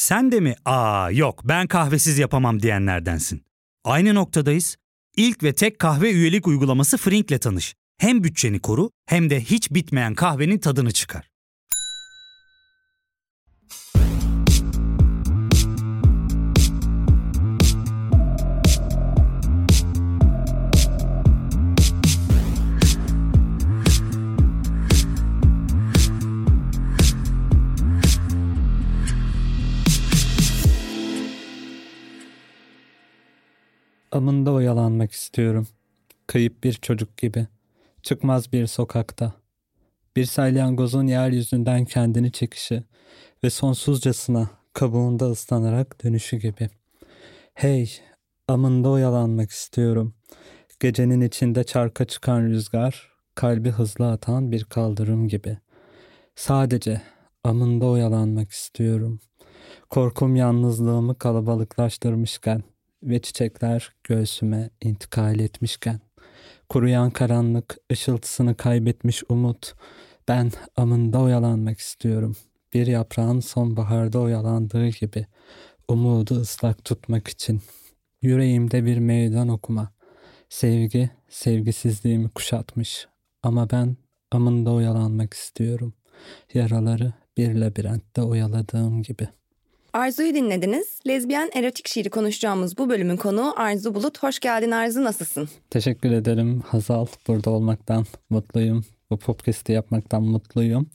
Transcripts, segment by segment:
Sen de mi aa yok ben kahvesiz yapamam diyenlerdensin. Aynı noktadayız. İlk ve tek kahve üyelik uygulaması Frink'le tanış. Hem bütçeni koru hem de hiç bitmeyen kahvenin tadını çıkar. Amında oyalanmak istiyorum. Kayıp bir çocuk gibi. Çıkmaz bir sokakta. Bir salyangozun yeryüzünden kendini çekişi ve sonsuzcasına kabuğunda ıslanarak dönüşü gibi. Hey, amında oyalanmak istiyorum. Gecenin içinde çarka çıkan rüzgar, kalbi hızlı atan bir kaldırım gibi. Sadece amında oyalanmak istiyorum. Korkum yalnızlığımı kalabalıklaştırmışken ve çiçekler göğsüme intikal etmişken, kuruyan karanlık ışıltısını kaybetmiş umut, ben amında oyalanmak istiyorum. Bir yaprağın sonbaharda oyalandığı gibi umudu ıslak tutmak için. Yüreğimde bir meydan okuma. Sevgi, sevgisizliğimi kuşatmış. Ama ben amında oyalanmak istiyorum. Yaraları bir labirentte oyaladığım gibi.'' Arzu'yu dinlediniz. Lezbiyen erotik şiiri konuşacağımız bu bölümün konuğu Arzu Bulut. Hoş geldin Arzu, nasılsın? Teşekkür ederim Hazal. Burada olmaktan mutluyum. Bu podcast'i yapmaktan mutluyum.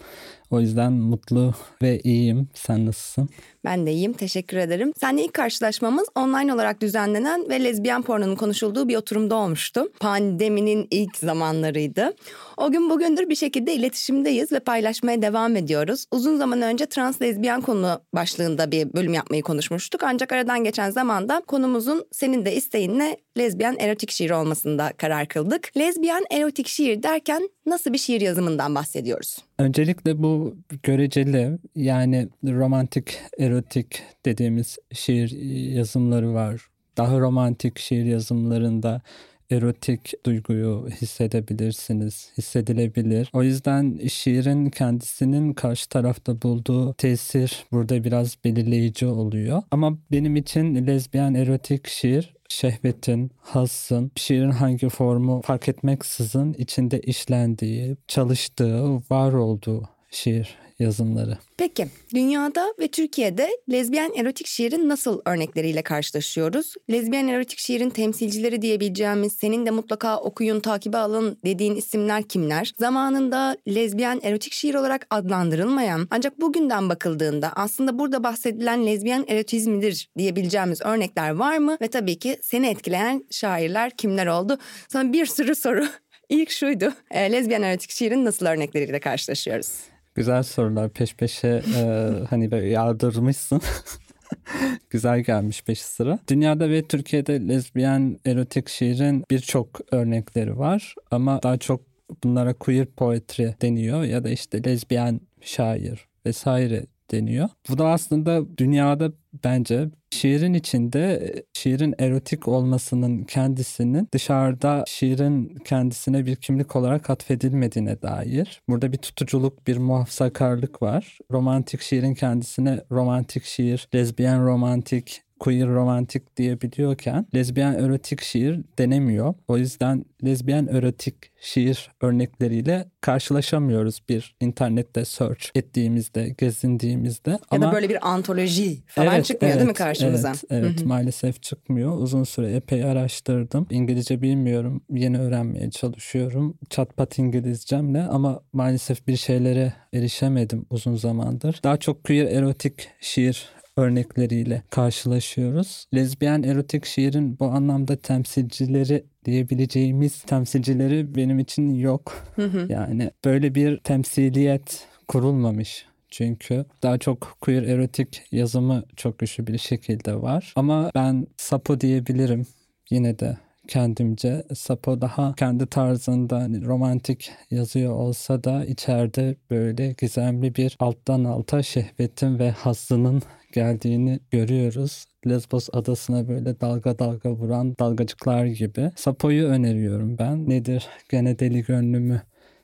O yüzden mutlu ve iyiyim. Sen nasılsın? Ben de iyiyim. Teşekkür ederim. Seninle ilk karşılaşmamız online olarak düzenlenen ve lezbiyen pornonun konuşulduğu bir oturumda olmuştu. Pandeminin ilk zamanlarıydı. O gün bugündür bir şekilde iletişimdeyiz ve paylaşmaya devam ediyoruz. Uzun zaman önce trans lezbiyen konu başlığında bir bölüm yapmayı konuşmuştuk. Ancak aradan geçen zamanda konumuzun senin de isteğinle lezbiyen erotik şiir olmasında karar kıldık. Lezbiyen erotik şiir derken nasıl bir şiir yazımından bahsediyoruz? Öncelikle bu göreceli yani romantik erotik dediğimiz şiir yazımları var. Daha romantik şiir yazımlarında erotik duyguyu hissedebilirsiniz, hissedilebilir. O yüzden şiirin kendisinin karşı tarafta bulduğu tesir burada biraz belirleyici oluyor. Ama benim için lezbiyen erotik şiir şehvetin, hassın, şiirin hangi formu fark etmeksizin içinde işlendiği, çalıştığı, var olduğu şiir yazımları. Peki dünyada ve Türkiye'de lezbiyen erotik şiirin nasıl örnekleriyle karşılaşıyoruz? Lezbiyen erotik şiirin temsilcileri diyebileceğimiz senin de mutlaka okuyun takibe alın dediğin isimler kimler? Zamanında lezbiyen erotik şiir olarak adlandırılmayan ancak bugünden bakıldığında aslında burada bahsedilen lezbiyen erotizmidir diyebileceğimiz örnekler var mı? Ve tabii ki seni etkileyen şairler kimler oldu? Sana bir sürü soru İlk şuydu. E, lezbiyen erotik şiirin nasıl örnekleriyle karşılaşıyoruz? Güzel sorular peş peşe e, hani böyle yağdırmışsın. Güzel gelmiş peş sıra. Dünyada ve Türkiye'de lezbiyen erotik şiirin birçok örnekleri var ama daha çok bunlara queer poetry deniyor ya da işte lezbiyen şair vesaire deniyor. Bu da aslında dünyada bence şiirin içinde şiirin erotik olmasının kendisinin dışarıda şiirin kendisine bir kimlik olarak atfedilmediğine dair. Burada bir tutuculuk, bir muhafazakarlık var. Romantik şiirin kendisine romantik şiir, lezbiyen romantik, queer romantik diyebiliyorken lezbiyen erotik şiir denemiyor. O yüzden lezbiyen erotik şiir örnekleriyle karşılaşamıyoruz bir internette search ettiğimizde, gezindiğimizde. Ya Ama, da böyle bir antoloji falan evet, çıkmıyor evet, değil mi karşımıza? Evet, evet Hı-hı. maalesef çıkmıyor. Uzun süre epey araştırdım. İngilizce bilmiyorum. Yeni öğrenmeye çalışıyorum. Çatpat İngilizcemle ama maalesef bir şeylere erişemedim uzun zamandır. Daha çok queer erotik şiir örnekleriyle karşılaşıyoruz. Lezbiyen erotik şiirin bu anlamda temsilcileri diyebileceğimiz temsilcileri benim için yok. Yani böyle bir temsiliyet kurulmamış çünkü daha çok queer erotik yazımı çok güçlü bir şekilde var. Ama ben Sapo diyebilirim yine de kendimce. Sapo daha kendi tarzında hani romantik yazıyor olsa da içeride böyle gizemli bir alttan alta şehvetin ve hazzının geldiğini görüyoruz. Lesbos adasına böyle dalga dalga vuran dalgacıklar gibi. Sapo'yu öneriyorum ben. Nedir? Gene deli gönlümü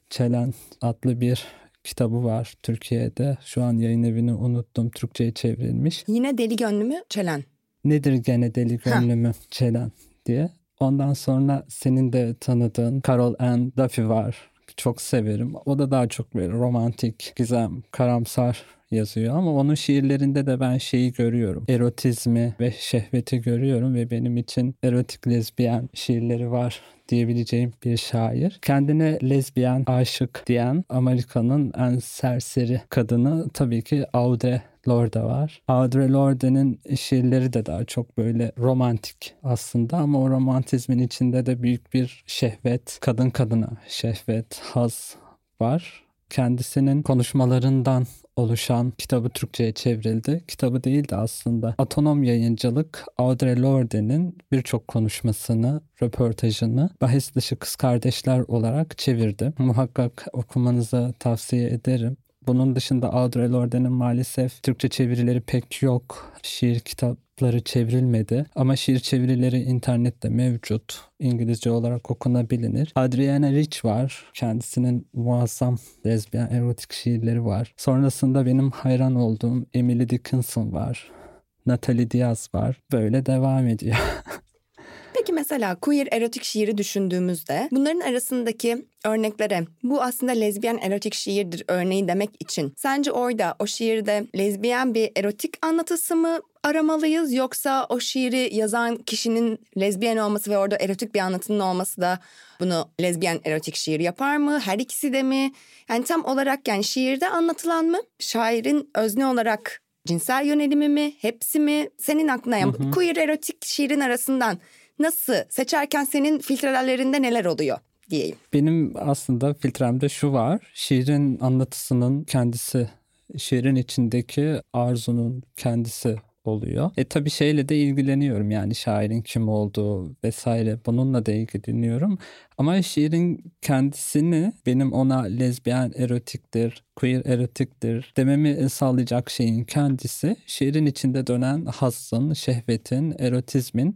çelen adlı bir kitabı var Türkiye'de. Şu an yayın evini unuttum. Türkçe'ye çevrilmiş. Yine Deli Gönlümü Çelen. Nedir gene deli gönlümü Çelen diye. Ondan sonra senin de tanıdığın Carol Ann Duffy var. Çok severim. O da daha çok böyle romantik, gizem, karamsar yazıyor ama onun şiirlerinde de ben şeyi görüyorum. Erotizmi ve şehveti görüyorum ve benim için erotik lezbiyen şiirleri var diyebileceğim bir şair. Kendine lezbiyen, aşık diyen Amerika'nın en serseri kadını tabii ki Audre Lorde var. Audre Lorde'nin şiirleri de daha çok böyle romantik aslında ama o romantizmin içinde de büyük bir şehvet, kadın kadına şehvet, haz var. Kendisinin konuşmalarından oluşan kitabı Türkçe'ye çevrildi. Kitabı değil de aslında Atonom Yayıncılık Audre Lorde'nin birçok konuşmasını, röportajını bahis dışı kız kardeşler olarak çevirdi. Muhakkak okumanızı tavsiye ederim. Bunun dışında Audre Lorde'nin maalesef Türkçe çevirileri pek yok. Şiir kitapları çevrilmedi ama şiir çevirileri internette mevcut. İngilizce olarak okunabilir. Adriana Rich var. Kendisinin muazzam lezbiyen erotik şiirleri var. Sonrasında benim hayran olduğum Emily Dickinson var. Natalie Diaz var. Böyle devam ediyor. Peki mesela queer erotik şiiri düşündüğümüzde bunların arasındaki örneklere bu aslında lezbiyen erotik şiirdir örneği demek için sence orada o şiirde lezbiyen bir erotik anlatısı mı aramalıyız yoksa o şiiri yazan kişinin lezbiyen olması ve orada erotik bir anlatının olması da bunu lezbiyen erotik şiir yapar mı? Her ikisi de mi? Yani tam olarak yani şiirde anlatılan mı? Şairin özne olarak cinsel yönelimi mi? Hepsi mi? Senin aklına yani queer erotik şiirin arasından nasıl seçerken senin filtrelerinde neler oluyor diyeyim. Benim aslında filtremde şu var. Şiirin anlatısının kendisi, şiirin içindeki arzunun kendisi oluyor. E tabii şeyle de ilgileniyorum yani şairin kim olduğu vesaire bununla da ilgileniyorum. Ama şiirin kendisini benim ona lezbiyen erotiktir, queer erotiktir dememi sağlayacak şeyin kendisi şiirin içinde dönen hazzın, şehvetin, erotizmin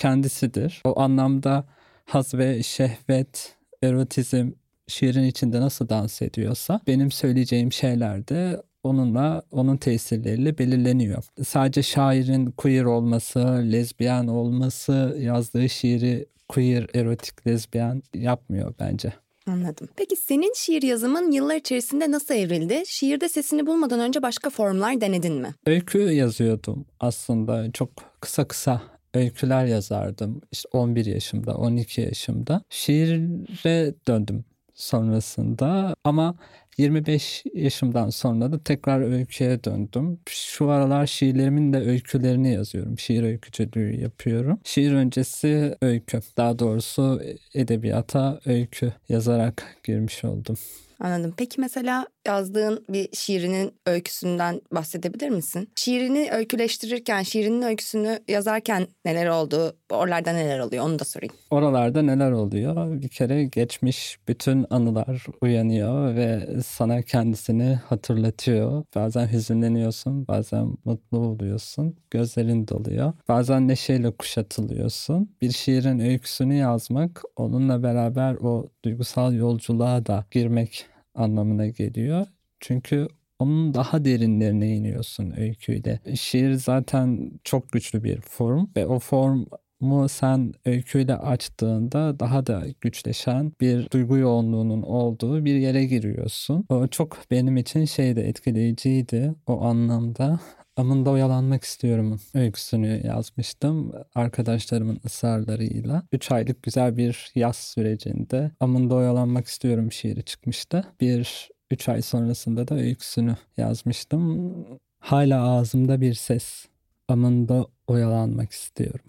kendisidir. O anlamda haz ve şehvet, erotizm şiirin içinde nasıl dans ediyorsa benim söyleyeceğim şeyler de onunla onun tesirleriyle belirleniyor. Sadece şairin queer olması, lezbiyen olması yazdığı şiiri queer, erotik, lezbiyen yapmıyor bence. Anladım. Peki senin şiir yazımın yıllar içerisinde nasıl evrildi? Şiirde sesini bulmadan önce başka formlar denedin mi? Öykü yazıyordum aslında çok kısa kısa öyküler yazardım. İşte 11 yaşımda, 12 yaşımda. Şiire döndüm sonrasında ama 25 yaşımdan sonra da tekrar öyküye döndüm. Şu aralar şiirlerimin de öykülerini yazıyorum. Şiir öykücülüğü yapıyorum. Şiir öncesi öykü. Daha doğrusu edebiyata öykü yazarak girmiş oldum. Anladım. Peki mesela yazdığın bir şiirinin öyküsünden bahsedebilir misin? Şiirini öyküleştirirken, şiirinin öyküsünü yazarken neler oldu? Oralarda neler oluyor? Onu da sorayım. Oralarda neler oluyor? Bir kere geçmiş bütün anılar uyanıyor ve sana kendisini hatırlatıyor. Bazen hüzünleniyorsun, bazen mutlu oluyorsun. Gözlerin doluyor. Bazen neşeyle kuşatılıyorsun. Bir şiirin öyküsünü yazmak, onunla beraber o duygusal yolculuğa da girmek anlamına geliyor. Çünkü onun daha derinlerine iniyorsun öyküyle. Şiir zaten çok güçlü bir form ve o formu sen öyküyle açtığında daha da güçleşen bir duygu yoğunluğunun olduğu bir yere giriyorsun. O çok benim için şey de etkileyiciydi o anlamda. Amında oyalanmak istiyorum öyküsünü yazmıştım arkadaşlarımın ısrarlarıyla. 3 aylık güzel bir yaz sürecinde Amında oyalanmak istiyorum şiiri çıkmıştı. Bir 3 ay sonrasında da öyküsünü yazmıştım. Hala ağzımda bir ses. Amında oyalanmak istiyorum.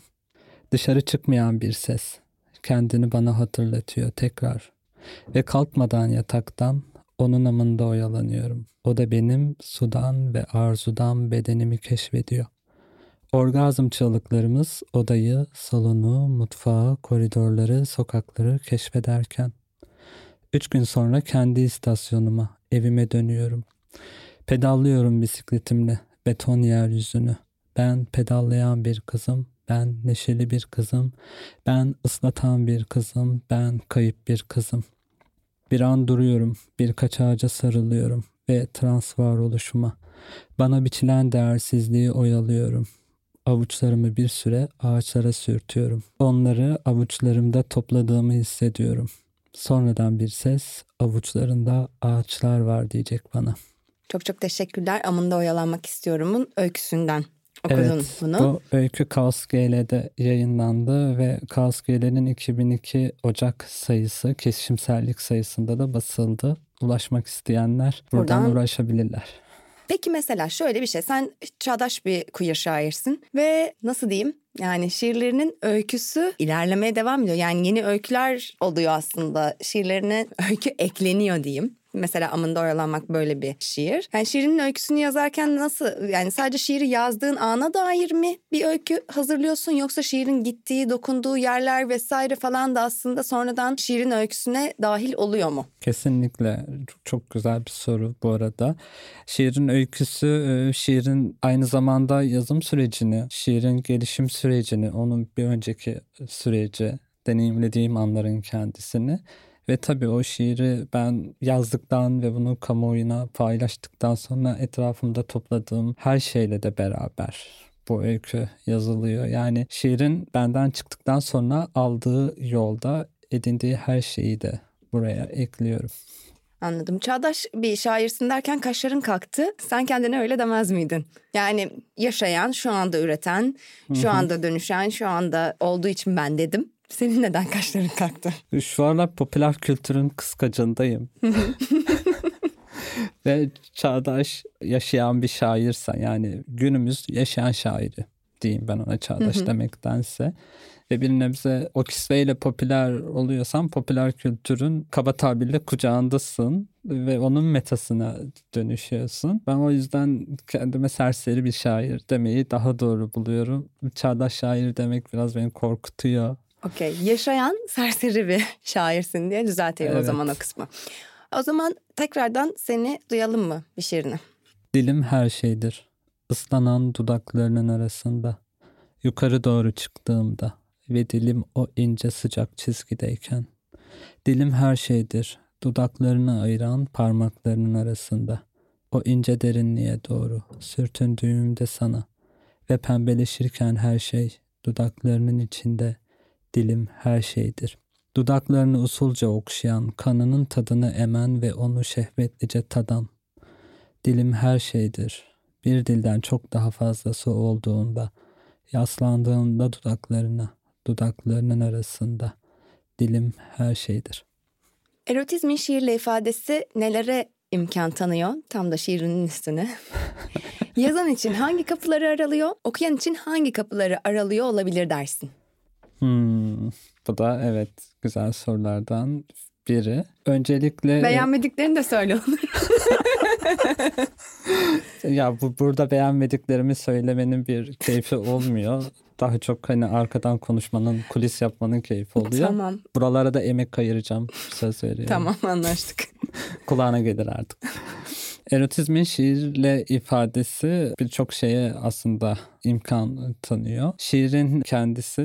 Dışarı çıkmayan bir ses. Kendini bana hatırlatıyor tekrar. Ve kalkmadan yataktan onun amında oyalanıyorum. O da benim sudan ve arzudan bedenimi keşfediyor. Orgazm çığlıklarımız odayı, salonu, mutfağı, koridorları, sokakları keşfederken. Üç gün sonra kendi istasyonuma, evime dönüyorum. Pedallıyorum bisikletimle beton yeryüzünü. Ben pedallayan bir kızım, ben neşeli bir kızım, ben ıslatan bir kızım, ben kayıp bir kızım. Bir an duruyorum, birkaç ağaca sarılıyorum ve trans varoluşuma. Bana biçilen değersizliği oyalıyorum. Avuçlarımı bir süre ağaçlara sürtüyorum. Onları avuçlarımda topladığımı hissediyorum. Sonradan bir ses avuçlarında ağaçlar var diyecek bana. Çok çok teşekkürler. Amında oyalanmak istiyorumun öyküsünden okudun evet, bunu. Bu öykü Kaos GL'de yayınlandı ve Kaos GL'nin 2002 Ocak sayısı kesişimsellik sayısında da basıldı. Ulaşmak isteyenler buradan, buradan uğraşabilirler. Peki mesela şöyle bir şey. Sen çağdaş bir queer şairsin ve nasıl diyeyim? Yani şiirlerinin öyküsü ilerlemeye devam ediyor. Yani yeni öyküler oluyor aslında. Şiirlerine öykü ekleniyor diyeyim. Mesela Amında Oyalanmak böyle bir şiir. Yani şiirinin öyküsünü yazarken nasıl yani sadece şiiri yazdığın ana dair mi bir öykü hazırlıyorsun yoksa şiirin gittiği, dokunduğu yerler vesaire falan da aslında sonradan şiirin öyküsüne dahil oluyor mu? Kesinlikle çok, çok güzel bir soru bu arada. Şiirin öyküsü e, şiirin aynı zamanda yazım sürecini, şiirin gelişim sürecini, onun bir önceki süreci deneyimlediğim anların kendisini ve tabii o şiiri ben yazdıktan ve bunu kamuoyuna paylaştıktan sonra etrafımda topladığım her şeyle de beraber bu öykü yazılıyor. Yani şiirin benden çıktıktan sonra aldığı yolda edindiği her şeyi de buraya ekliyorum. Anladım. Çağdaş bir şairsin derken kaşların kalktı. Sen kendine öyle demez miydin? Yani yaşayan, şu anda üreten, şu anda dönüşen, şu anda olduğu için ben dedim. Senin neden kaşların kalktı? Şu aralar popüler kültürün kıskacındayım. Ve çağdaş yaşayan bir şairsen yani günümüz yaşayan şairi diyeyim ben ona çağdaş demektense. Ve bir nebze o kisveyle popüler oluyorsan popüler kültürün kaba tabirle kucağındasın ve onun metasına dönüşüyorsun. Ben o yüzden kendime serseri bir şair demeyi daha doğru buluyorum. Çağdaş şair demek biraz beni korkutuyor. Okey. Yaşayan serseri bir şairsin diye düzelteyim evet. o zaman o kısmı. O zaman tekrardan seni duyalım mı bir şiirini? Dilim her şeydir. Islanan dudaklarının arasında. Yukarı doğru çıktığımda ve dilim o ince sıcak çizgideyken. Dilim her şeydir. Dudaklarını ayıran parmaklarının arasında. O ince derinliğe doğru sürtündüğümde sana ve pembeleşirken her şey dudaklarının içinde dilim her şeydir. Dudaklarını usulca okşayan, kanının tadını emen ve onu şehvetlice tadan. Dilim her şeydir. Bir dilden çok daha fazlası olduğunda, yaslandığında dudaklarına, dudaklarının arasında. Dilim her şeydir. Erotizmin şiirle ifadesi nelere imkan tanıyor? Tam da şiirinin üstüne. Yazan için hangi kapıları aralıyor, okuyan için hangi kapıları aralıyor olabilir dersin? Hmm, bu da evet güzel sorulardan biri. Öncelikle... Beğenmediklerini de söyle ya bu burada beğenmediklerimi söylemenin bir keyfi olmuyor. Daha çok hani arkadan konuşmanın, kulis yapmanın keyfi oluyor. Tamam. Buralara da emek ayıracağım söz veriyorum. Tamam anlaştık. Kulağına gelir artık. Erotizmin şiirle ifadesi birçok şeye aslında imkan tanıyor. Şiirin kendisi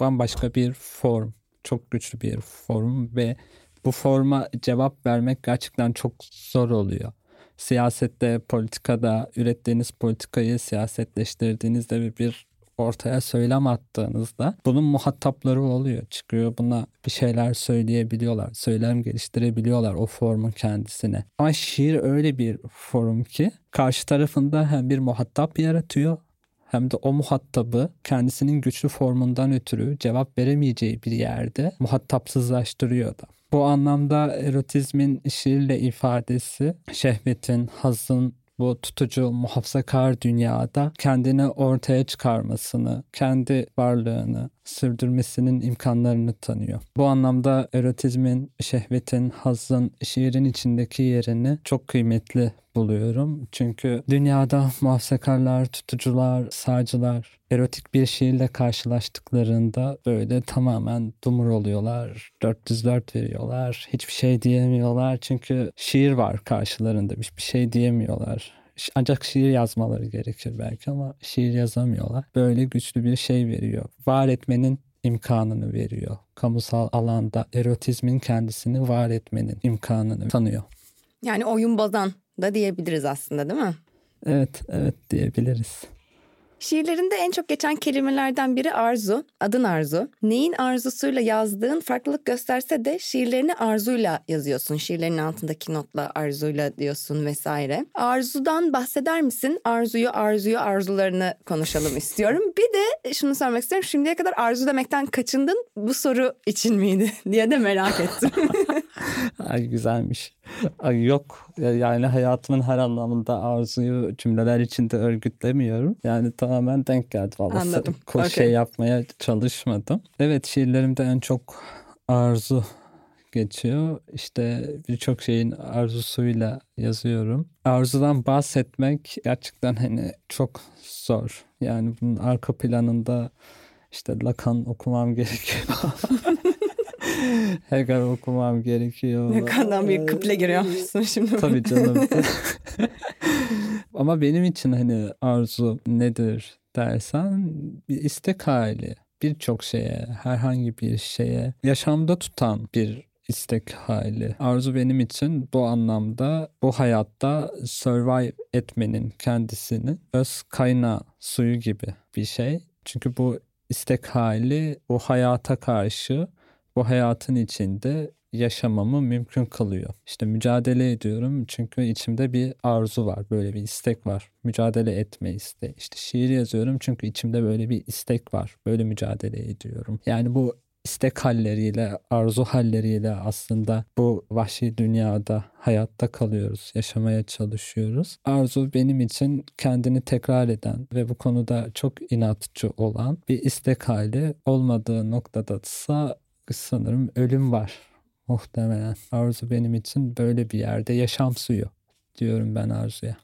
bambaşka bir form, çok güçlü bir form ve bu forma cevap vermek gerçekten çok zor oluyor. Siyasette, politikada ürettiğiniz politikayı siyasetleştirdiğinizde bir ortaya söylem attığınızda bunun muhatapları oluyor. Çıkıyor buna bir şeyler söyleyebiliyorlar. Söylem geliştirebiliyorlar o formun kendisine. Ama şiir öyle bir forum ki karşı tarafında hem bir muhatap yaratıyor hem de o muhatabı kendisinin güçlü formundan ötürü cevap veremeyeceği bir yerde muhatapsızlaştırıyor da. Bu anlamda erotizmin şiirle ifadesi şehvetin, hazın, bu tutucu muhafazakar dünyada kendini ortaya çıkarmasını, kendi varlığını sürdürmesinin imkanlarını tanıyor. Bu anlamda erotizmin, şehvetin, hazın, şiirin içindeki yerini çok kıymetli buluyorum. Çünkü dünyada muhafazakarlar, tutucular, sağcılar erotik bir şiirle karşılaştıklarında böyle tamamen dumur oluyorlar. 404 veriyorlar. Hiçbir şey diyemiyorlar. Çünkü şiir var karşılarında. Hiçbir şey diyemiyorlar. Ancak şiir yazmaları gerekir belki ama şiir yazamıyorlar. Böyle güçlü bir şey veriyor. Var etmenin imkanını veriyor. Kamusal alanda erotizmin kendisini var etmenin imkanını tanıyor. Yani oyun bozan da diyebiliriz aslında değil mi? Evet, evet diyebiliriz. Şiirlerinde en çok geçen kelimelerden biri arzu, adın arzu. Neyin arzusuyla yazdığın farklılık gösterse de şiirlerini arzuyla yazıyorsun. Şiirlerin altındaki notla arzuyla diyorsun vesaire. Arzudan bahseder misin? Arzuyu, arzuyu, arzularını konuşalım istiyorum. Bir de şunu sormak istiyorum. Şimdiye kadar arzu demekten kaçındın. Bu soru için miydi diye de merak ettim. Ay güzelmiş. Ay yok yani hayatımın her anlamında arzuyu cümleler içinde örgütlemiyorum. Yani tamamen denk geldi vallahi. Anladım. Ko- Okay. Şey yapmaya çalışmadım. Evet şiirlerimde en çok arzu geçiyor. İşte birçok şeyin arzusuyla yazıyorum. Arzudan bahsetmek gerçekten hani çok zor. Yani bunun arka planında işte Lacan okumam gerekiyor. Hegel okumam gerekiyor. Lacan'dan bir kıple giriyormuşsun şimdi. Tabii canım. Ama benim için hani arzu nedir dersen bir istek hali. Birçok şeye, herhangi bir şeye yaşamda tutan bir istek hali. Arzu benim için bu anlamda bu hayatta survive etmenin kendisini öz kaynağı suyu gibi bir şey. Çünkü bu istek hali bu hayata karşı bu hayatın içinde yaşamamı mümkün kılıyor. İşte mücadele ediyorum çünkü içimde bir arzu var, böyle bir istek var. Mücadele etme isteği. İşte şiir yazıyorum çünkü içimde böyle bir istek var. Böyle mücadele ediyorum. Yani bu istek halleriyle, arzu halleriyle aslında bu vahşi dünyada hayatta kalıyoruz, yaşamaya çalışıyoruz. Arzu benim için kendini tekrar eden ve bu konuda çok inatçı olan bir istek hali olmadığı noktada sanırım ölüm var muhtemelen. Arzu benim için böyle bir yerde yaşam suyu diyorum ben arzuya.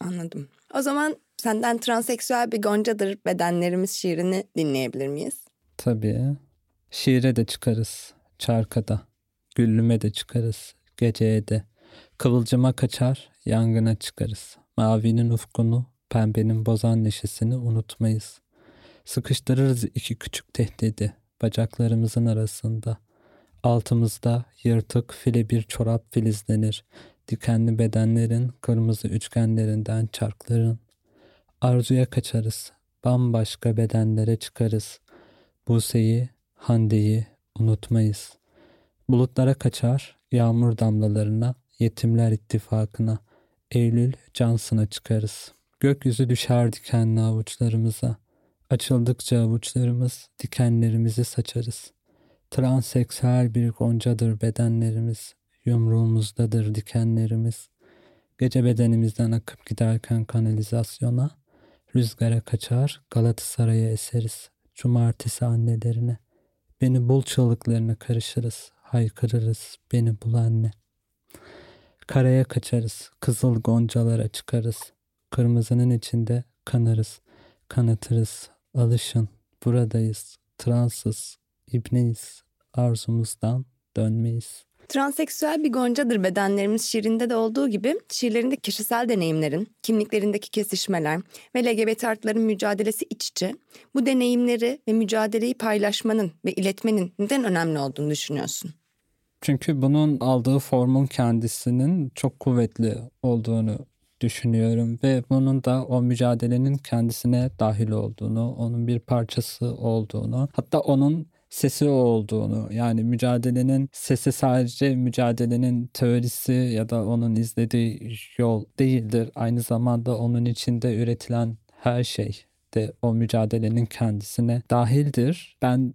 Anladım. O zaman senden transseksüel bir goncadır bedenlerimiz şiirini dinleyebilir miyiz? Tabii. Şiire de çıkarız. Çarkada. Güllüme de çıkarız. Geceye de. Kıvılcıma kaçar. Yangına çıkarız. Mavinin ufkunu, pembenin bozan neşesini unutmayız. Sıkıştırırız iki küçük tehdidi bacaklarımızın arasında. Altımızda yırtık file bir çorap filizlenir. Dikenli bedenlerin kırmızı üçgenlerinden çarkların. Arzuya kaçarız. Bambaşka bedenlere çıkarız. Buse'yi, Hande'yi unutmayız. Bulutlara kaçar, yağmur damlalarına, yetimler ittifakına, Eylül cansına çıkarız. Gökyüzü düşer dikenli avuçlarımıza. Açıldıkça avuçlarımız dikenlerimizi saçarız. Transseksüel bir goncadır bedenlerimiz. Yumruğumuzdadır dikenlerimiz. Gece bedenimizden akıp giderken kanalizasyona, rüzgara kaçar Galatasaray'a eseriz. Cumartesi annelerine. Beni bul çığlıklarına karışırız. Haykırırız. Beni bul anne. Karaya kaçarız. Kızıl goncalara çıkarız. Kırmızının içinde kanarız. Kanatırız. Alışın. Buradayız. Transız. İbneyiz. Arzumuzdan dönmeyiz. Transseksüel bir goncadır bedenlerimiz şiirinde de olduğu gibi şiirlerinde kişisel deneyimlerin, kimliklerindeki kesişmeler ve LGBT artıların mücadelesi iç içe. Bu deneyimleri ve mücadeleyi paylaşmanın ve iletmenin neden önemli olduğunu düşünüyorsun? Çünkü bunun aldığı formun kendisinin çok kuvvetli olduğunu düşünüyorum ve bunun da o mücadelenin kendisine dahil olduğunu, onun bir parçası olduğunu, hatta onun sesi olduğunu yani mücadelenin sesi sadece mücadelenin teorisi ya da onun izlediği yol değildir. Aynı zamanda onun içinde üretilen her şey de o mücadelenin kendisine dahildir. Ben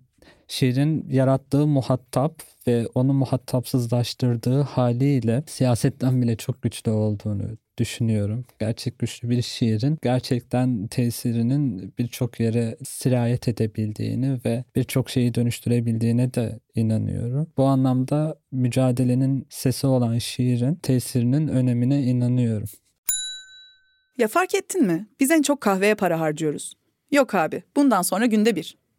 şiirin yarattığı muhatap ve onu muhatapsızlaştırdığı haliyle siyasetten bile çok güçlü olduğunu düşünüyorum. Gerçek güçlü bir şiirin gerçekten tesirinin birçok yere sirayet edebildiğini ve birçok şeyi dönüştürebildiğine de inanıyorum. Bu anlamda mücadelenin sesi olan şiirin tesirinin önemine inanıyorum. Ya fark ettin mi? Biz en çok kahveye para harcıyoruz. Yok abi, bundan sonra günde bir.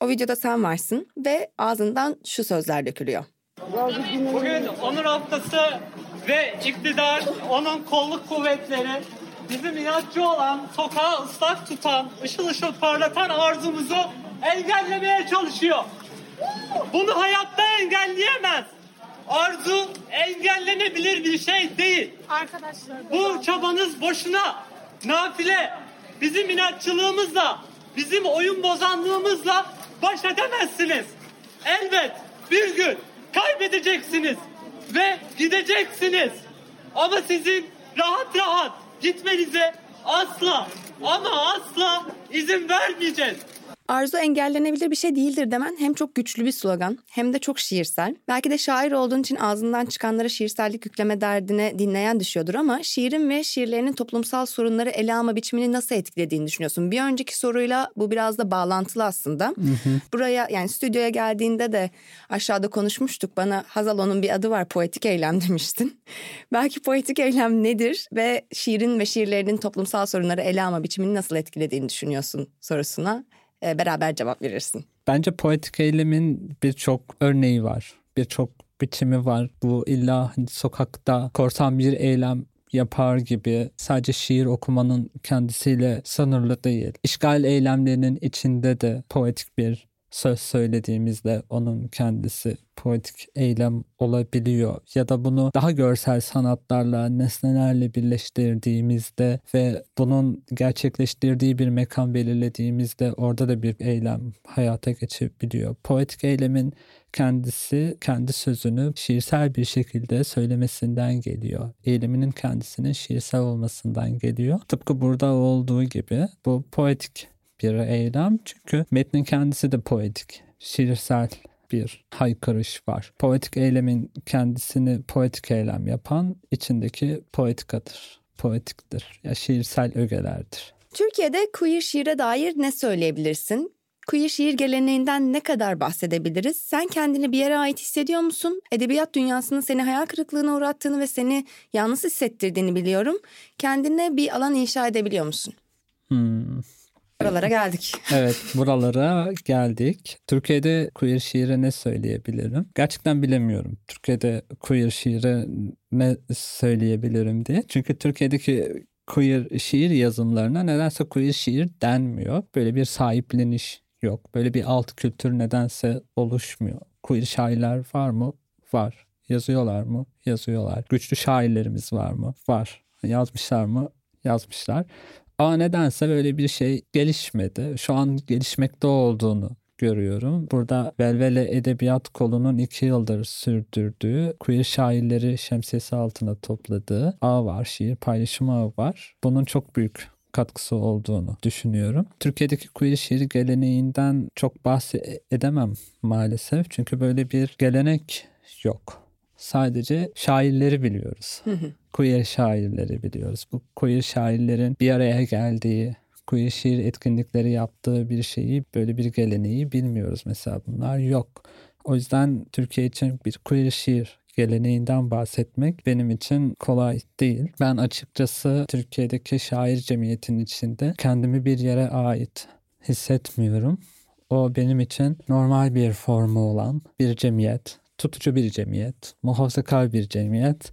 O videoda sen varsın ve ağzından şu sözler dökülüyor. Bugün onur haftası ve iktidar, onun kolluk kuvvetleri bizim inatçı olan, sokağı ıslak tutan, ışıl ışıl parlatan arzumuzu engellemeye çalışıyor. Bunu hayatta engelleyemez. Arzu engellenebilir bir şey değil. Arkadaşlar. Bu çabanız boşuna. Nafile. Bizim inatçılığımızla, bizim oyun bozanlığımızla baş edemezsiniz. Elbet bir gün kaybedeceksiniz ve gideceksiniz. Ama sizin rahat rahat gitmenize asla ama asla izin vermeyeceğiz. Arzu engellenebilir bir şey değildir demen hem çok güçlü bir slogan hem de çok şiirsel. Belki de şair olduğun için ağzından çıkanlara şiirsellik yükleme derdine dinleyen düşüyordur ama şiirin ve şiirlerinin toplumsal sorunları ele alma biçimini nasıl etkilediğini düşünüyorsun? Bir önceki soruyla bu biraz da bağlantılı aslında. Buraya yani stüdyoya geldiğinde de aşağıda konuşmuştuk. Bana Hazalo'nun bir adı var poetik eylem demiştin. Belki poetik eylem nedir ve şiirin ve şiirlerinin toplumsal sorunları ele alma biçimini nasıl etkilediğini düşünüyorsun sorusuna beraber cevap verirsin. Bence poetik eylemin birçok örneği var. Birçok biçimi var. Bu illa hani sokakta korsan bir eylem yapar gibi sadece şiir okumanın kendisiyle sınırlı değil. İşgal eylemlerinin içinde de poetik bir söz söylediğimizde onun kendisi poetik eylem olabiliyor ya da bunu daha görsel sanatlarla, nesnelerle birleştirdiğimizde ve bunun gerçekleştirdiği bir mekan belirlediğimizde orada da bir eylem hayata geçebiliyor. Poetik eylemin kendisi kendi sözünü şiirsel bir şekilde söylemesinden geliyor. Eyleminin kendisinin şiirsel olmasından geliyor. Tıpkı burada olduğu gibi bu poetik bir eylem çünkü metnin kendisi de poetik, şiirsel bir haykırış var. Poetik eylemin kendisini poetik eylem yapan içindeki poetikadır, poetiktir. Ya şiirsel ögelerdir. Türkiye'de queer şiire dair ne söyleyebilirsin? Queer şiir geleneğinden ne kadar bahsedebiliriz? Sen kendini bir yere ait hissediyor musun? Edebiyat dünyasının seni hayal kırıklığına uğrattığını ve seni yalnız hissettirdiğini biliyorum. Kendine bir alan inşa edebiliyor musun? Hmm. Buralara geldik. Evet buralara geldik. Türkiye'de queer şiire ne söyleyebilirim? Gerçekten bilemiyorum. Türkiye'de queer şiire ne söyleyebilirim diye. Çünkü Türkiye'deki queer şiir yazımlarına nedense queer şiir denmiyor. Böyle bir sahipleniş yok. Böyle bir alt kültür nedense oluşmuyor. Queer şairler var mı? Var. Yazıyorlar mı? Yazıyorlar. Güçlü şairlerimiz var mı? Var. Yazmışlar mı? Yazmışlar. Ama nedense böyle bir şey gelişmedi. Şu an gelişmekte olduğunu görüyorum. Burada Velvele Edebiyat Kolu'nun iki yıldır sürdürdüğü queer şairleri şemsiyesi altına topladığı ağ var, şiir paylaşımı ağı var. Bunun çok büyük katkısı olduğunu düşünüyorum. Türkiye'deki queer şiir geleneğinden çok bahsedemem maalesef. Çünkü böyle bir gelenek yok. Sadece şairleri biliyoruz. queer şairleri biliyoruz. Bu queer şairlerin bir araya geldiği, queer şiir etkinlikleri yaptığı bir şeyi, böyle bir geleneği bilmiyoruz mesela bunlar yok. O yüzden Türkiye için bir queer şiir geleneğinden bahsetmek benim için kolay değil. Ben açıkçası Türkiye'deki şair cemiyetinin içinde kendimi bir yere ait hissetmiyorum. O benim için normal bir formu olan bir cemiyet, tutucu bir cemiyet, muhafazakar bir cemiyet.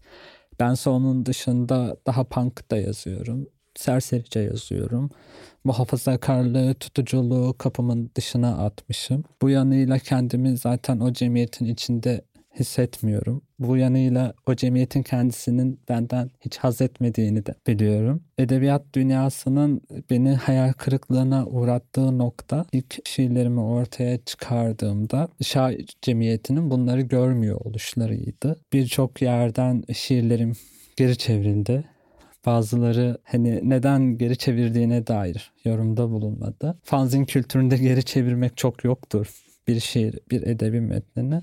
Ben onun dışında daha punk da yazıyorum. Serserice yazıyorum. Muhafazakarlığı, tutuculuğu kapımın dışına atmışım. Bu yanıyla kendimi zaten o cemiyetin içinde hissetmiyorum. Bu yanıyla o cemiyetin kendisinin benden hiç haz etmediğini de biliyorum. Edebiyat dünyasının beni hayal kırıklığına uğrattığı nokta ilk şiirlerimi ortaya çıkardığımda şair cemiyetinin bunları görmüyor oluşlarıydı. Birçok yerden şiirlerim geri çevrildi. Bazıları hani neden geri çevirdiğine dair yorumda bulunmadı. Fanzin kültüründe geri çevirmek çok yoktur bir şiir, bir edebi metnini.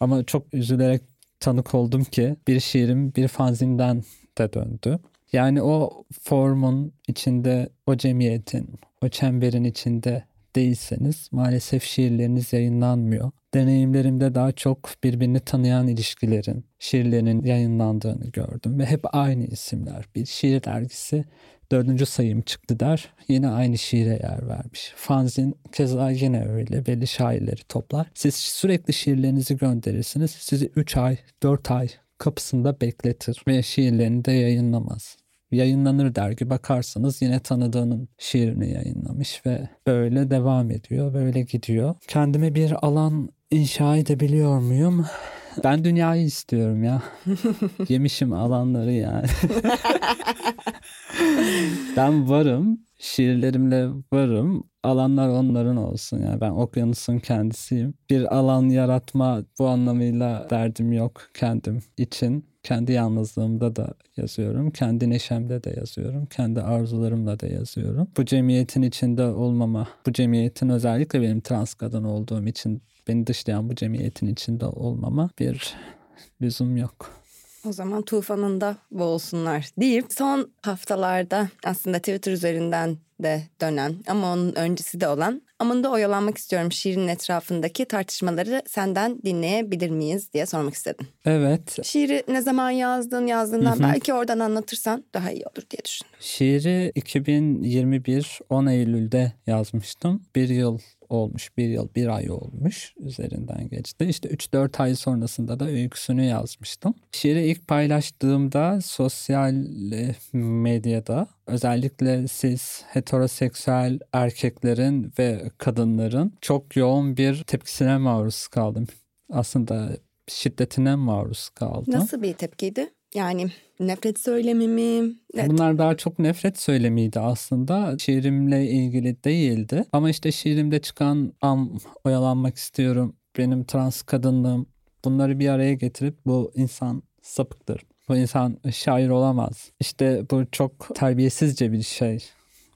Ama çok üzülerek tanık oldum ki bir şiirim bir fanzinden de döndü. Yani o formun içinde, o cemiyetin, o çemberin içinde değilseniz maalesef şiirleriniz yayınlanmıyor. Deneyimlerimde daha çok birbirini tanıyan ilişkilerin, şiirlerin yayınlandığını gördüm ve hep aynı isimler. Bir şiir dergisi dördüncü sayım çıktı der. Yine aynı şiire yer vermiş. Fanzin keza yine öyle. Belli şairleri toplar. Siz sürekli şiirlerinizi gönderirsiniz. Sizi 3 ay, 4 ay kapısında bekletir ve şiirlerini de yayınlamaz. Yayınlanır dergi bakarsanız yine tanıdığının şiirini yayınlamış ve böyle devam ediyor, böyle gidiyor. Kendime bir alan inşa edebiliyor muyum? Ben dünyayı istiyorum ya. Yemişim alanları yani. ben varım. Şiirlerimle varım. Alanlar onların olsun. Yani ben okyanusun kendisiyim. Bir alan yaratma bu anlamıyla derdim yok kendim için. Kendi yalnızlığımda da yazıyorum. Kendi neşemde de yazıyorum. Kendi arzularımla da yazıyorum. Bu cemiyetin içinde olmama, bu cemiyetin özellikle benim trans kadın olduğum için beni dışlayan bu cemiyetin içinde olmama bir lüzum yok. O zaman tufanında boğulsunlar deyip son haftalarda aslında Twitter üzerinden de dönen ama onun öncesi de olan Amında oyalanmak istiyorum şiirin etrafındaki tartışmaları senden dinleyebilir miyiz diye sormak istedim. Evet. Şiiri ne zaman yazdın yazdığından Hı-hı. belki oradan anlatırsan daha iyi olur diye düşündüm. Şiiri 2021 10 Eylül'de yazmıştım. Bir yıl olmuş. Bir yıl, bir ay olmuş. Üzerinden geçti. İşte 3-4 ay sonrasında da öyküsünü yazmıştım. Şiiri ilk paylaştığımda sosyal e, medyada özellikle siz heteroseksüel erkeklerin ve kadınların çok yoğun bir tepkisine maruz kaldım. Aslında şiddetine maruz kaldım. Nasıl bir tepkiydi? Yani nefret söylemi mi? Evet. Bunlar daha çok nefret söylemiydi aslında. Şiirimle ilgili değildi. Ama işte şiirimde çıkan am oyalanmak istiyorum. Benim trans kadınlığım. Bunları bir araya getirip bu insan sapıktır. Bu insan şair olamaz. İşte bu çok terbiyesizce bir şey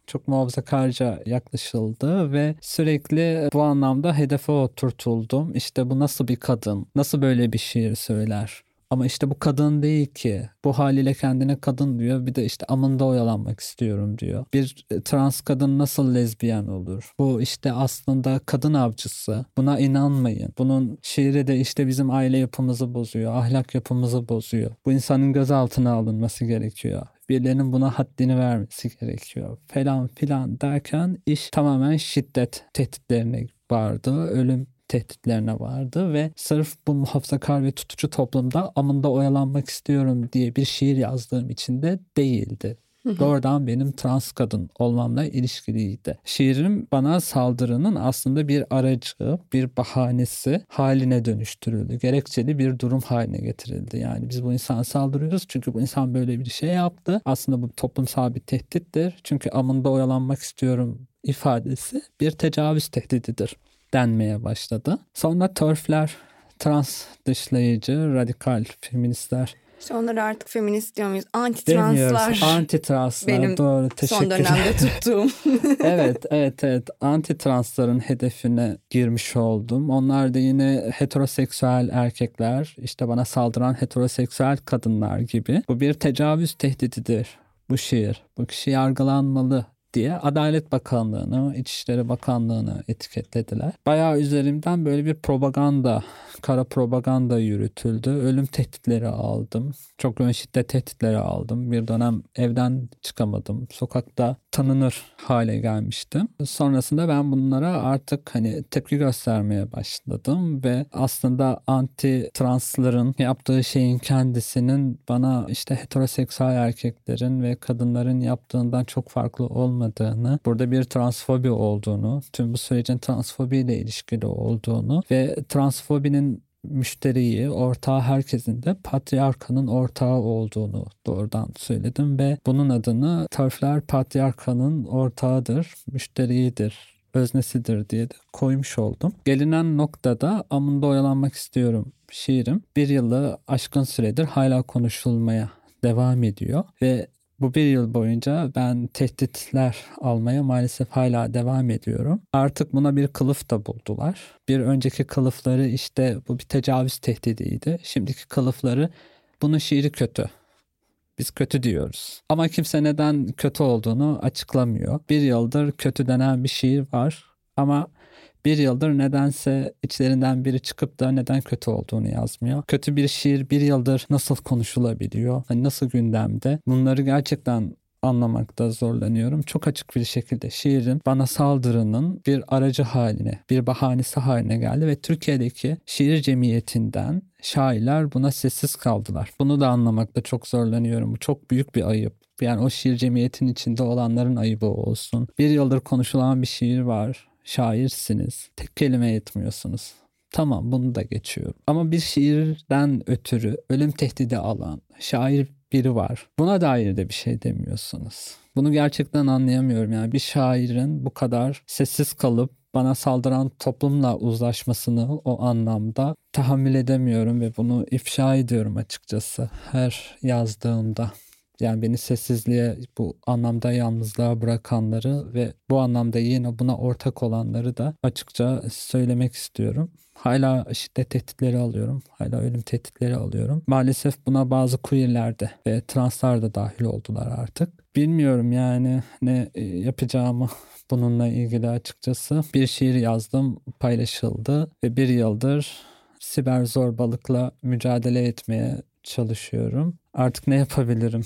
çok muhafazakarca yaklaşıldı ve sürekli bu anlamda hedefe oturtuldum. İşte bu nasıl bir kadın? Nasıl böyle bir şiir söyler? Ama işte bu kadın değil ki. Bu haliyle kendine kadın diyor. Bir de işte amında oyalanmak istiyorum diyor. Bir e, trans kadın nasıl lezbiyen olur? Bu işte aslında kadın avcısı. Buna inanmayın. Bunun şiiri de işte bizim aile yapımızı bozuyor. Ahlak yapımızı bozuyor. Bu insanın gözaltına alınması gerekiyor birilerinin buna haddini vermesi gerekiyor falan filan derken iş tamamen şiddet tehditlerine vardı. Ölüm tehditlerine vardı ve sırf bu muhafazakar ve tutucu toplumda amında oyalanmak istiyorum diye bir şiir yazdığım için de değildi. Doğrudan benim trans kadın olmamla ilişkiliydi. Şiirim bana saldırının aslında bir aracı, bir bahanesi haline dönüştürüldü. Gerekçeli bir durum haline getirildi. Yani biz bu insana saldırıyoruz çünkü bu insan böyle bir şey yaptı. Aslında bu toplumsal bir tehdittir. Çünkü amında oyalanmak istiyorum ifadesi bir tecavüz tehdididir denmeye başladı. Sonra törfler, trans dışlayıcı, radikal feministler işte onları artık feminist diyor muyuz? Anti-translar. Anti-translar Benim doğru teşekkür son dönemde tuttuğum. evet evet evet anti-transların hedefine girmiş oldum. Onlar da yine heteroseksüel erkekler işte bana saldıran heteroseksüel kadınlar gibi. Bu bir tecavüz tehdididir bu şiir. Bu kişi yargılanmalı diye Adalet Bakanlığı'nı, İçişleri Bakanlığı'nı etiketlediler. Bayağı üzerimden böyle bir propaganda, kara propaganda yürütüldü. Ölüm tehditleri aldım. Çok ön şiddet tehditleri aldım. Bir dönem evden çıkamadım. Sokakta tanınır hale gelmiştim. Sonrasında ben bunlara artık hani tepki göstermeye başladım ve aslında anti transların yaptığı şeyin kendisinin bana işte heteroseksüel erkeklerin ve kadınların yaptığından çok farklı olmadığını, burada bir transfobi olduğunu, tüm bu sürecin transfobiyle ilişkili olduğunu ve transfobinin müşteriyi, ortağı herkesin de patriarkanın ortağı olduğunu doğrudan söyledim ve bunun adını Törfler patriarkanın ortağıdır, müşteriyidir, öznesidir diye de koymuş oldum. Gelinen noktada amında oyalanmak istiyorum şiirim. Bir yılı aşkın süredir hala konuşulmaya devam ediyor ve bu bir yıl boyunca ben tehditler almaya maalesef hala devam ediyorum. Artık buna bir kılıf da buldular. Bir önceki kılıfları işte bu bir tecavüz tehdidiydi. Şimdiki kılıfları bunun şiiri kötü. Biz kötü diyoruz. Ama kimse neden kötü olduğunu açıklamıyor. Bir yıldır kötü denen bir şiir var Ama bir yıldır nedense içlerinden biri çıkıp da neden kötü olduğunu yazmıyor. Kötü bir şiir bir yıldır nasıl konuşulabiliyor? Hani nasıl gündemde? Bunları gerçekten anlamakta zorlanıyorum. Çok açık bir şekilde şiirin bana saldırının bir aracı haline, bir bahanesi haline geldi ve Türkiye'deki şiir cemiyetinden şairler buna sessiz kaldılar. Bunu da anlamakta çok zorlanıyorum. Bu çok büyük bir ayıp. Yani o şiir cemiyetin içinde olanların ayıbı olsun. Bir yıldır konuşulan bir şiir var. Şairsiniz. Tek kelime yetmiyorsunuz. Tamam bunu da geçiyorum. Ama bir şiirden ötürü ölüm tehdidi alan şair biri var. Buna dair de bir şey demiyorsunuz. Bunu gerçekten anlayamıyorum. Yani bir şairin bu kadar sessiz kalıp bana saldıran toplumla uzlaşmasını o anlamda tahammül edemiyorum ve bunu ifşa ediyorum açıkçası her yazdığımda. Yani beni sessizliğe bu anlamda yalnızlığa bırakanları ve bu anlamda yine buna ortak olanları da açıkça söylemek istiyorum. Hala şiddet tehditleri alıyorum. Hala ölüm tehditleri alıyorum. Maalesef buna bazı queerler de ve translar da dahil oldular artık. Bilmiyorum yani ne e, yapacağımı bununla ilgili açıkçası. Bir şiir yazdım, paylaşıldı ve bir yıldır siber zorbalıkla mücadele etmeye çalışıyorum. Artık ne yapabilirim?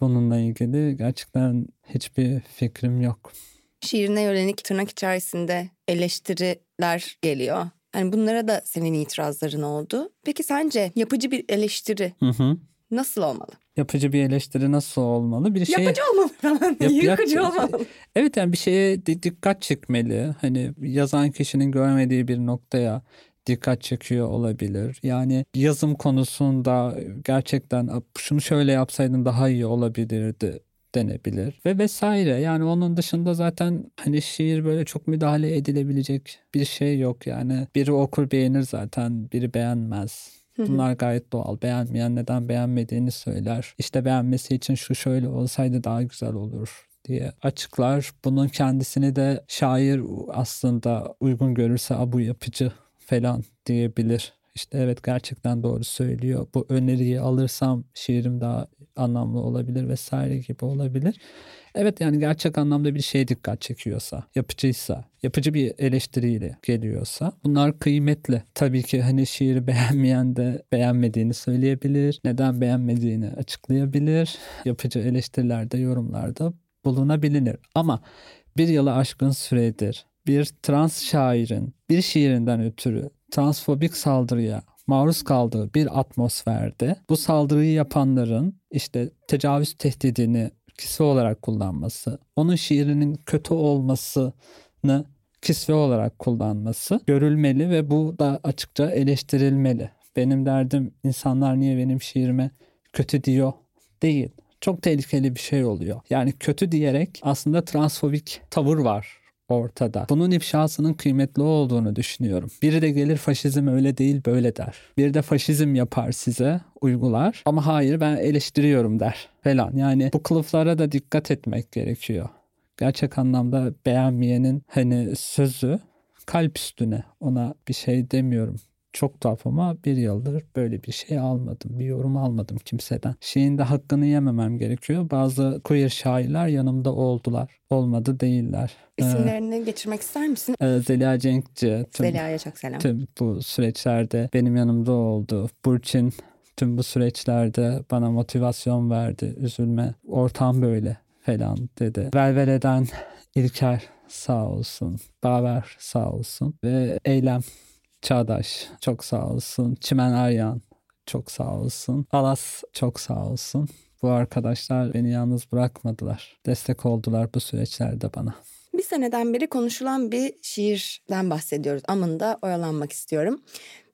Bununla ilgili gerçekten hiçbir fikrim yok. Şiirine yönelik tırnak içerisinde eleştiriler geliyor. Yani bunlara da senin itirazların oldu. Peki sence yapıcı bir eleştiri Hı hı. nasıl olmalı? Yapıcı bir eleştiri nasıl olmalı? Bir şey Yapıcı olmalı falan. Yap- Yıkıcı yap- olmalı. Evet yani bir şeye di- dikkat çekmeli. Hani yazan kişinin görmediği bir noktaya dikkat çekiyor olabilir. Yani yazım konusunda gerçekten "A, şunu şöyle yapsaydın daha iyi olabilirdi denebilir ve vesaire. Yani onun dışında zaten hani şiir böyle çok müdahale edilebilecek bir şey yok. Yani biri okur beğenir zaten, biri beğenmez. Bunlar gayet doğal. Beğenmeyen neden beğenmediğini söyler. İşte beğenmesi için şu şöyle olsaydı daha güzel olur diye açıklar. Bunun kendisini de şair aslında uygun görürse "A, bu yapıcı falan diyebilir. İşte evet gerçekten doğru söylüyor. Bu öneriyi alırsam şiirim daha anlamlı olabilir vesaire gibi olabilir. Evet yani gerçek anlamda bir şeye dikkat çekiyorsa, yapıcıysa, yapıcı bir eleştiriyle geliyorsa bunlar kıymetli. Tabii ki hani şiiri beğenmeyen de beğenmediğini söyleyebilir. Neden beğenmediğini açıklayabilir. Yapıcı eleştirilerde, yorumlarda bulunabilir. Ama bir yılı aşkın süredir bir trans şairin bir şiirinden ötürü transfobik saldırıya maruz kaldığı bir atmosferde bu saldırıyı yapanların işte tecavüz tehdidini kisve olarak kullanması, onun şiirinin kötü olmasını kisve olarak kullanması görülmeli ve bu da açıkça eleştirilmeli. Benim derdim insanlar niye benim şiirime kötü diyor değil. Çok tehlikeli bir şey oluyor. Yani kötü diyerek aslında transfobik tavır var ortada. Bunun ifşasının kıymetli olduğunu düşünüyorum. Biri de gelir faşizm öyle değil böyle der. Biri de faşizm yapar size uygular ama hayır ben eleştiriyorum der falan. Yani bu kılıflara da dikkat etmek gerekiyor. Gerçek anlamda beğenmeyenin hani sözü kalp üstüne ona bir şey demiyorum. Çok tuhaf ama bir yıldır böyle bir şey almadım. Bir yorum almadım kimseden. Şeyin de hakkını yememem gerekiyor. Bazı queer şairler yanımda oldular. Olmadı değiller. Ee, İsimlerini geçirmek ister misin? e, Zeliha Cenkci tüm, Zeliha'ya çok selam. tüm bu süreçlerde benim yanımda oldu. Burçin tüm bu süreçlerde bana motivasyon verdi. Üzülme. Ortam böyle falan dedi. Velvele'den İlker sağ olsun. Baver sağ olsun. Ve Eylem Çağdaş çok sağ olsun. Çimen Aryan çok sağ olsun. Alas çok sağ olsun. Bu arkadaşlar beni yalnız bırakmadılar. Destek oldular bu süreçlerde bana. Bir seneden beri konuşulan bir şiirden bahsediyoruz. Amında oyalanmak istiyorum.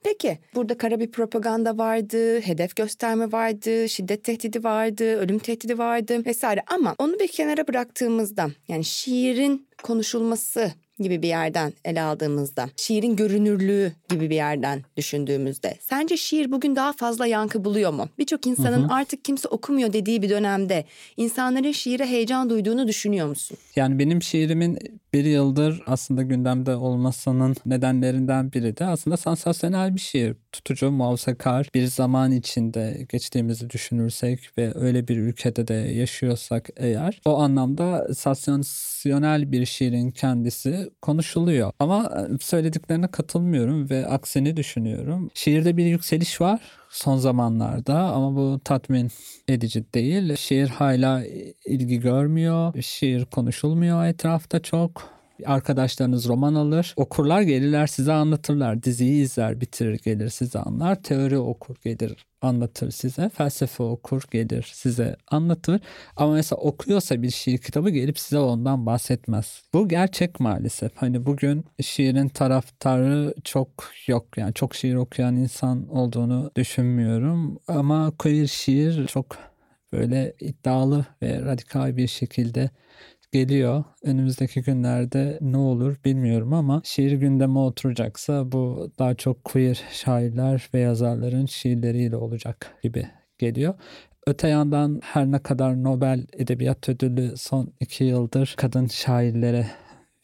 Peki burada kara bir propaganda vardı, hedef gösterme vardı, şiddet tehdidi vardı, ölüm tehdidi vardı vesaire. Ama onu bir kenara bıraktığımızda yani şiirin konuşulması gibi bir yerden ele aldığımızda, şiirin görünürlüğü gibi bir yerden düşündüğümüzde sence şiir bugün daha fazla yankı buluyor mu? Birçok insanın artık kimse okumuyor dediği bir dönemde insanların şiire heyecan duyduğunu düşünüyor musun? Yani benim şiirimin bir yıldır aslında gündemde olmasının nedenlerinden biri de aslında sansasyonel bir şiir. Tutucu, muhafazakar bir zaman içinde geçtiğimizi düşünürsek ve öyle bir ülkede de yaşıyorsak eğer o anlamda sansasyonel bir şiirin kendisi konuşuluyor. Ama e, söylediklerine katılmıyorum ve aksini düşünüyorum. Şiirde bir yükseliş var son zamanlarda ama bu tatmin edici değil. Şiir hala ilgi görmüyor. Şiir konuşulmuyor etrafta çok arkadaşlarınız roman alır. Okurlar gelirler size anlatırlar. Diziyi izler bitirir gelir size anlar. Teori okur gelir anlatır size. Felsefe okur gelir size anlatır. Ama mesela okuyorsa bir şiir kitabı gelip size ondan bahsetmez. Bu gerçek maalesef. Hani bugün şiirin taraftarı çok yok. Yani çok şiir okuyan insan olduğunu düşünmüyorum. Ama queer şiir çok böyle iddialı ve radikal bir şekilde geliyor. Önümüzdeki günlerde ne olur bilmiyorum ama şiir gündeme oturacaksa bu daha çok queer şairler ve yazarların şiirleriyle olacak gibi geliyor. Öte yandan her ne kadar Nobel Edebiyat Ödülü son iki yıldır kadın şairlere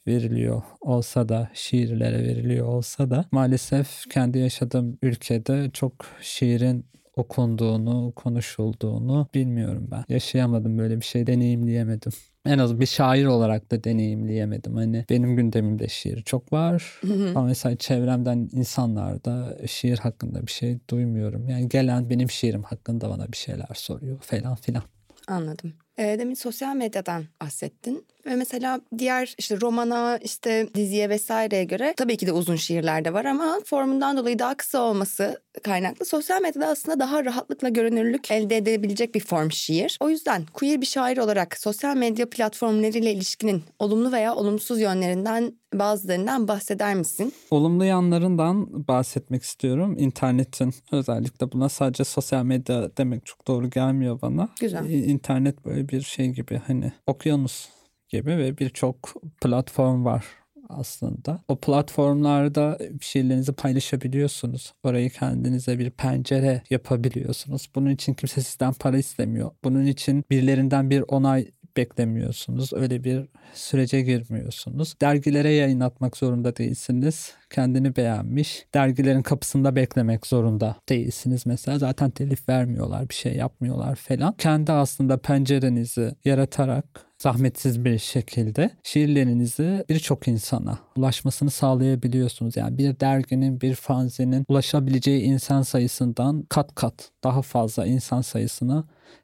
veriliyor olsa da şiirlere veriliyor olsa da maalesef kendi yaşadığım ülkede çok şiirin okunduğunu, konuşulduğunu bilmiyorum ben. Yaşayamadım böyle bir şey, deneyimleyemedim. En az bir şair olarak da deneyimleyemedim. Hani benim gündemimde şiir çok var. Ama mesela çevremden insanlarda şiir hakkında bir şey duymuyorum. Yani gelen benim şiirim hakkında bana bir şeyler soruyor falan filan. Anladım. E, demin sosyal medyadan bahsettin. Ve mesela diğer işte romana, işte diziye vesaireye göre tabii ki de uzun şiirler de var ama formundan dolayı daha kısa olması kaynaklı sosyal medyada aslında daha rahatlıkla görünürlük elde edebilecek bir form şiir. O yüzden queer bir şair olarak sosyal medya platformlarıyla ilişkinin olumlu veya olumsuz yönlerinden bazılarından bahseder misin? Olumlu yanlarından bahsetmek istiyorum. İnternetin özellikle buna sadece sosyal medya demek çok doğru gelmiyor bana. Güzel. İnternet böyle bir şey gibi hani okyanus gibi ve birçok platform var aslında. O platformlarda şeylerinizi paylaşabiliyorsunuz. Orayı kendinize bir pencere yapabiliyorsunuz. Bunun için kimse sizden para istemiyor. Bunun için birilerinden bir onay beklemiyorsunuz. Öyle bir sürece girmiyorsunuz. Dergilere yayınlatmak zorunda değilsiniz. Kendini beğenmiş. Dergilerin kapısında beklemek zorunda değilsiniz mesela. Zaten telif vermiyorlar, bir şey yapmıyorlar falan. Kendi aslında pencerenizi yaratarak zahmetsiz bir şekilde şiirlerinizi birçok insana ulaşmasını sağlayabiliyorsunuz. Yani bir derginin, bir fanzinin ulaşabileceği insan sayısından kat kat daha fazla insan sayısına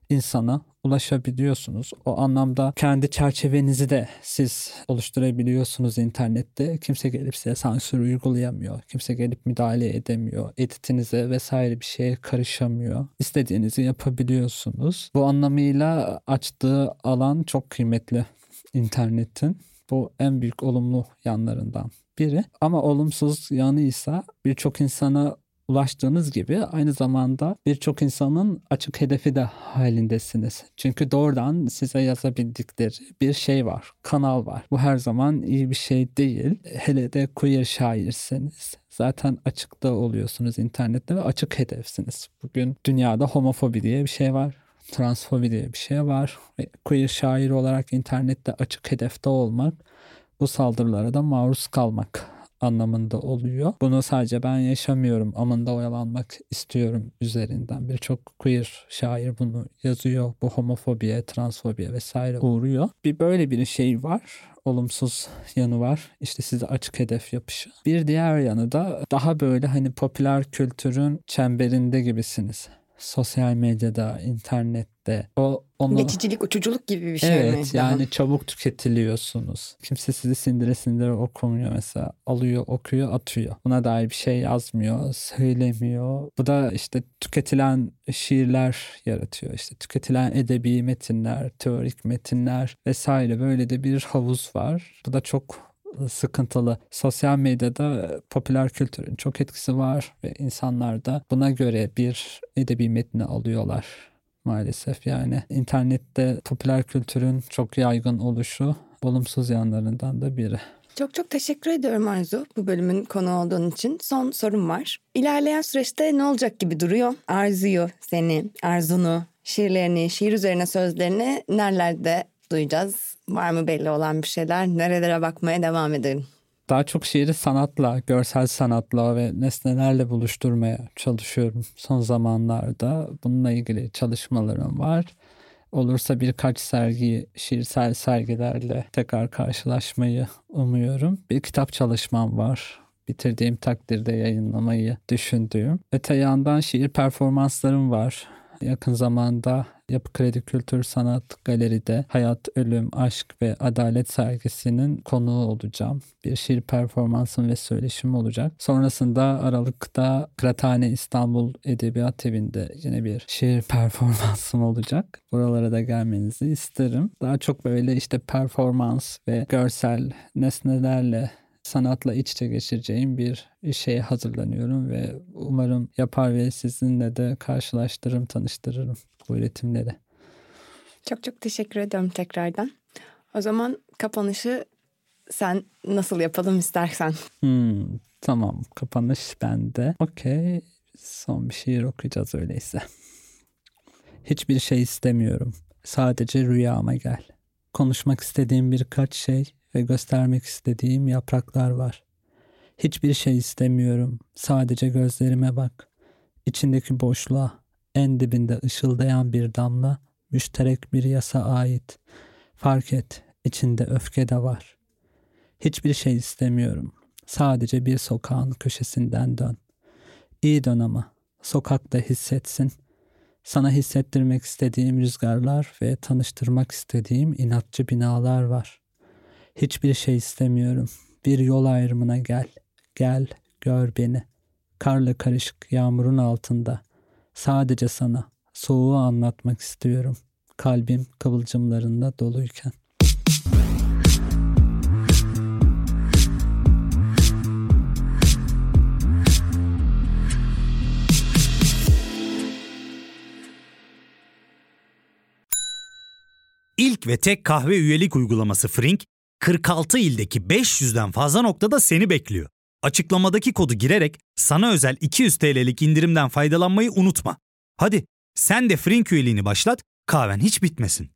insana ulaşabiliyorsunuz. O anlamda kendi çerçevenizi de siz oluşturabiliyorsunuz internette. Kimse gelip size sansür uygulayamıyor. Kimse gelip müdahale edemiyor. Editinize vesaire bir şeye karışamıyor. İstediğinizi yapabiliyorsunuz. Bu anlamıyla açtığı alan çok kıymetli internetin. Bu en büyük olumlu yanlarından biri. Ama olumsuz yanıysa birçok insana ulaştığınız gibi aynı zamanda birçok insanın açık hedefi de halindesiniz. Çünkü doğrudan size yazabildikleri bir şey var, kanal var. Bu her zaman iyi bir şey değil. Hele de queer şairseniz zaten açıkta oluyorsunuz internette ve açık hedefsiniz. Bugün dünyada homofobi diye bir şey var transfobi diye bir şey var. Ve queer şair olarak internette açık hedefte olmak, bu saldırılara da maruz kalmak anlamında oluyor. Bunu sadece ben yaşamıyorum. Amında oyalanmak istiyorum üzerinden. Birçok queer şair bunu yazıyor. Bu homofobiye, transfobiye vesaire uğruyor. Bir böyle bir şey var olumsuz yanı var. İşte size açık hedef yapışı. Bir diğer yanı da daha böyle hani popüler kültürün çemberinde gibisiniz sosyal medyada, internette. O onu geçicilik, uçuculuk gibi bir şey evet, mi? Evet yani çabuk tüketiliyorsunuz. Kimse sizi sindire sindire okumuyor mesela. Alıyor, okuyor, atıyor. Buna dair bir şey yazmıyor, söylemiyor. Bu da işte tüketilen şiirler yaratıyor. İşte tüketilen edebi metinler, teorik metinler vesaire böyle de bir havuz var. Bu da çok sıkıntılı. Sosyal medyada popüler kültürün çok etkisi var ve insanlar da buna göre bir edebi metni alıyorlar maalesef. Yani internette popüler kültürün çok yaygın oluşu olumsuz yanlarından da biri. Çok çok teşekkür ediyorum Arzu bu bölümün konu olduğun için. Son sorum var. İlerleyen süreçte ne olacak gibi duruyor? Arzu'yu, seni, Arzu'nu, şiirlerini, şiir üzerine sözlerini nerelerde duyacağız? Var mı belli olan bir şeyler? Nerelere bakmaya devam edelim? Daha çok şiiri sanatla, görsel sanatla ve nesnelerle buluşturmaya çalışıyorum son zamanlarda. Bununla ilgili çalışmalarım var. Olursa birkaç sergi, şiirsel sergilerle tekrar karşılaşmayı umuyorum. Bir kitap çalışmam var bitirdiğim takdirde yayınlamayı düşündüğüm. Öte yandan şiir performanslarım var. Yakın zamanda Yapı Kredi Kültür Sanat Galeri'de Hayat, Ölüm, Aşk ve Adalet sergisinin konuğu olacağım. Bir şiir performansım ve söyleşim olacak. Sonrasında Aralık'ta Kıraathane İstanbul Edebiyat Evi'nde yine bir şiir performansım olacak. Buralara da gelmenizi isterim. Daha çok böyle işte performans ve görsel nesnelerle sanatla iç içe geçireceğim bir şeye hazırlanıyorum ve umarım yapar ve sizinle de karşılaştırırım, tanıştırırım bu üretimleri. Çok çok teşekkür ederim tekrardan. O zaman kapanışı sen nasıl yapalım istersen. Hmm, tamam kapanış bende. Okey son bir şiir okuyacağız öyleyse. Hiçbir şey istemiyorum. Sadece rüyama gel. Konuşmak istediğim birkaç şey ve göstermek istediğim yapraklar var. Hiçbir şey istemiyorum. Sadece gözlerime bak. İçindeki boşluğa, en dibinde ışıldayan bir damla, müşterek bir yasa ait. Fark et, içinde öfke de var. Hiçbir şey istemiyorum. Sadece bir sokağın köşesinden dön. İyi dön ama. Sokakta hissetsin. Sana hissettirmek istediğim rüzgarlar ve tanıştırmak istediğim inatçı binalar var. Hiçbir şey istemiyorum. Bir yol ayrımına gel. Gel, gör beni. Karla karışık yağmurun altında. Sadece sana soğuğu anlatmak istiyorum. Kalbim kıvılcımlarında doluyken. İlk ve tek kahve üyelik uygulaması Frink, 46 ildeki 500'den fazla noktada seni bekliyor. Açıklamadaki kodu girerek sana özel 200 TL'lik indirimden faydalanmayı unutma. Hadi sen de Frink üyeliğini başlat, kahven hiç bitmesin.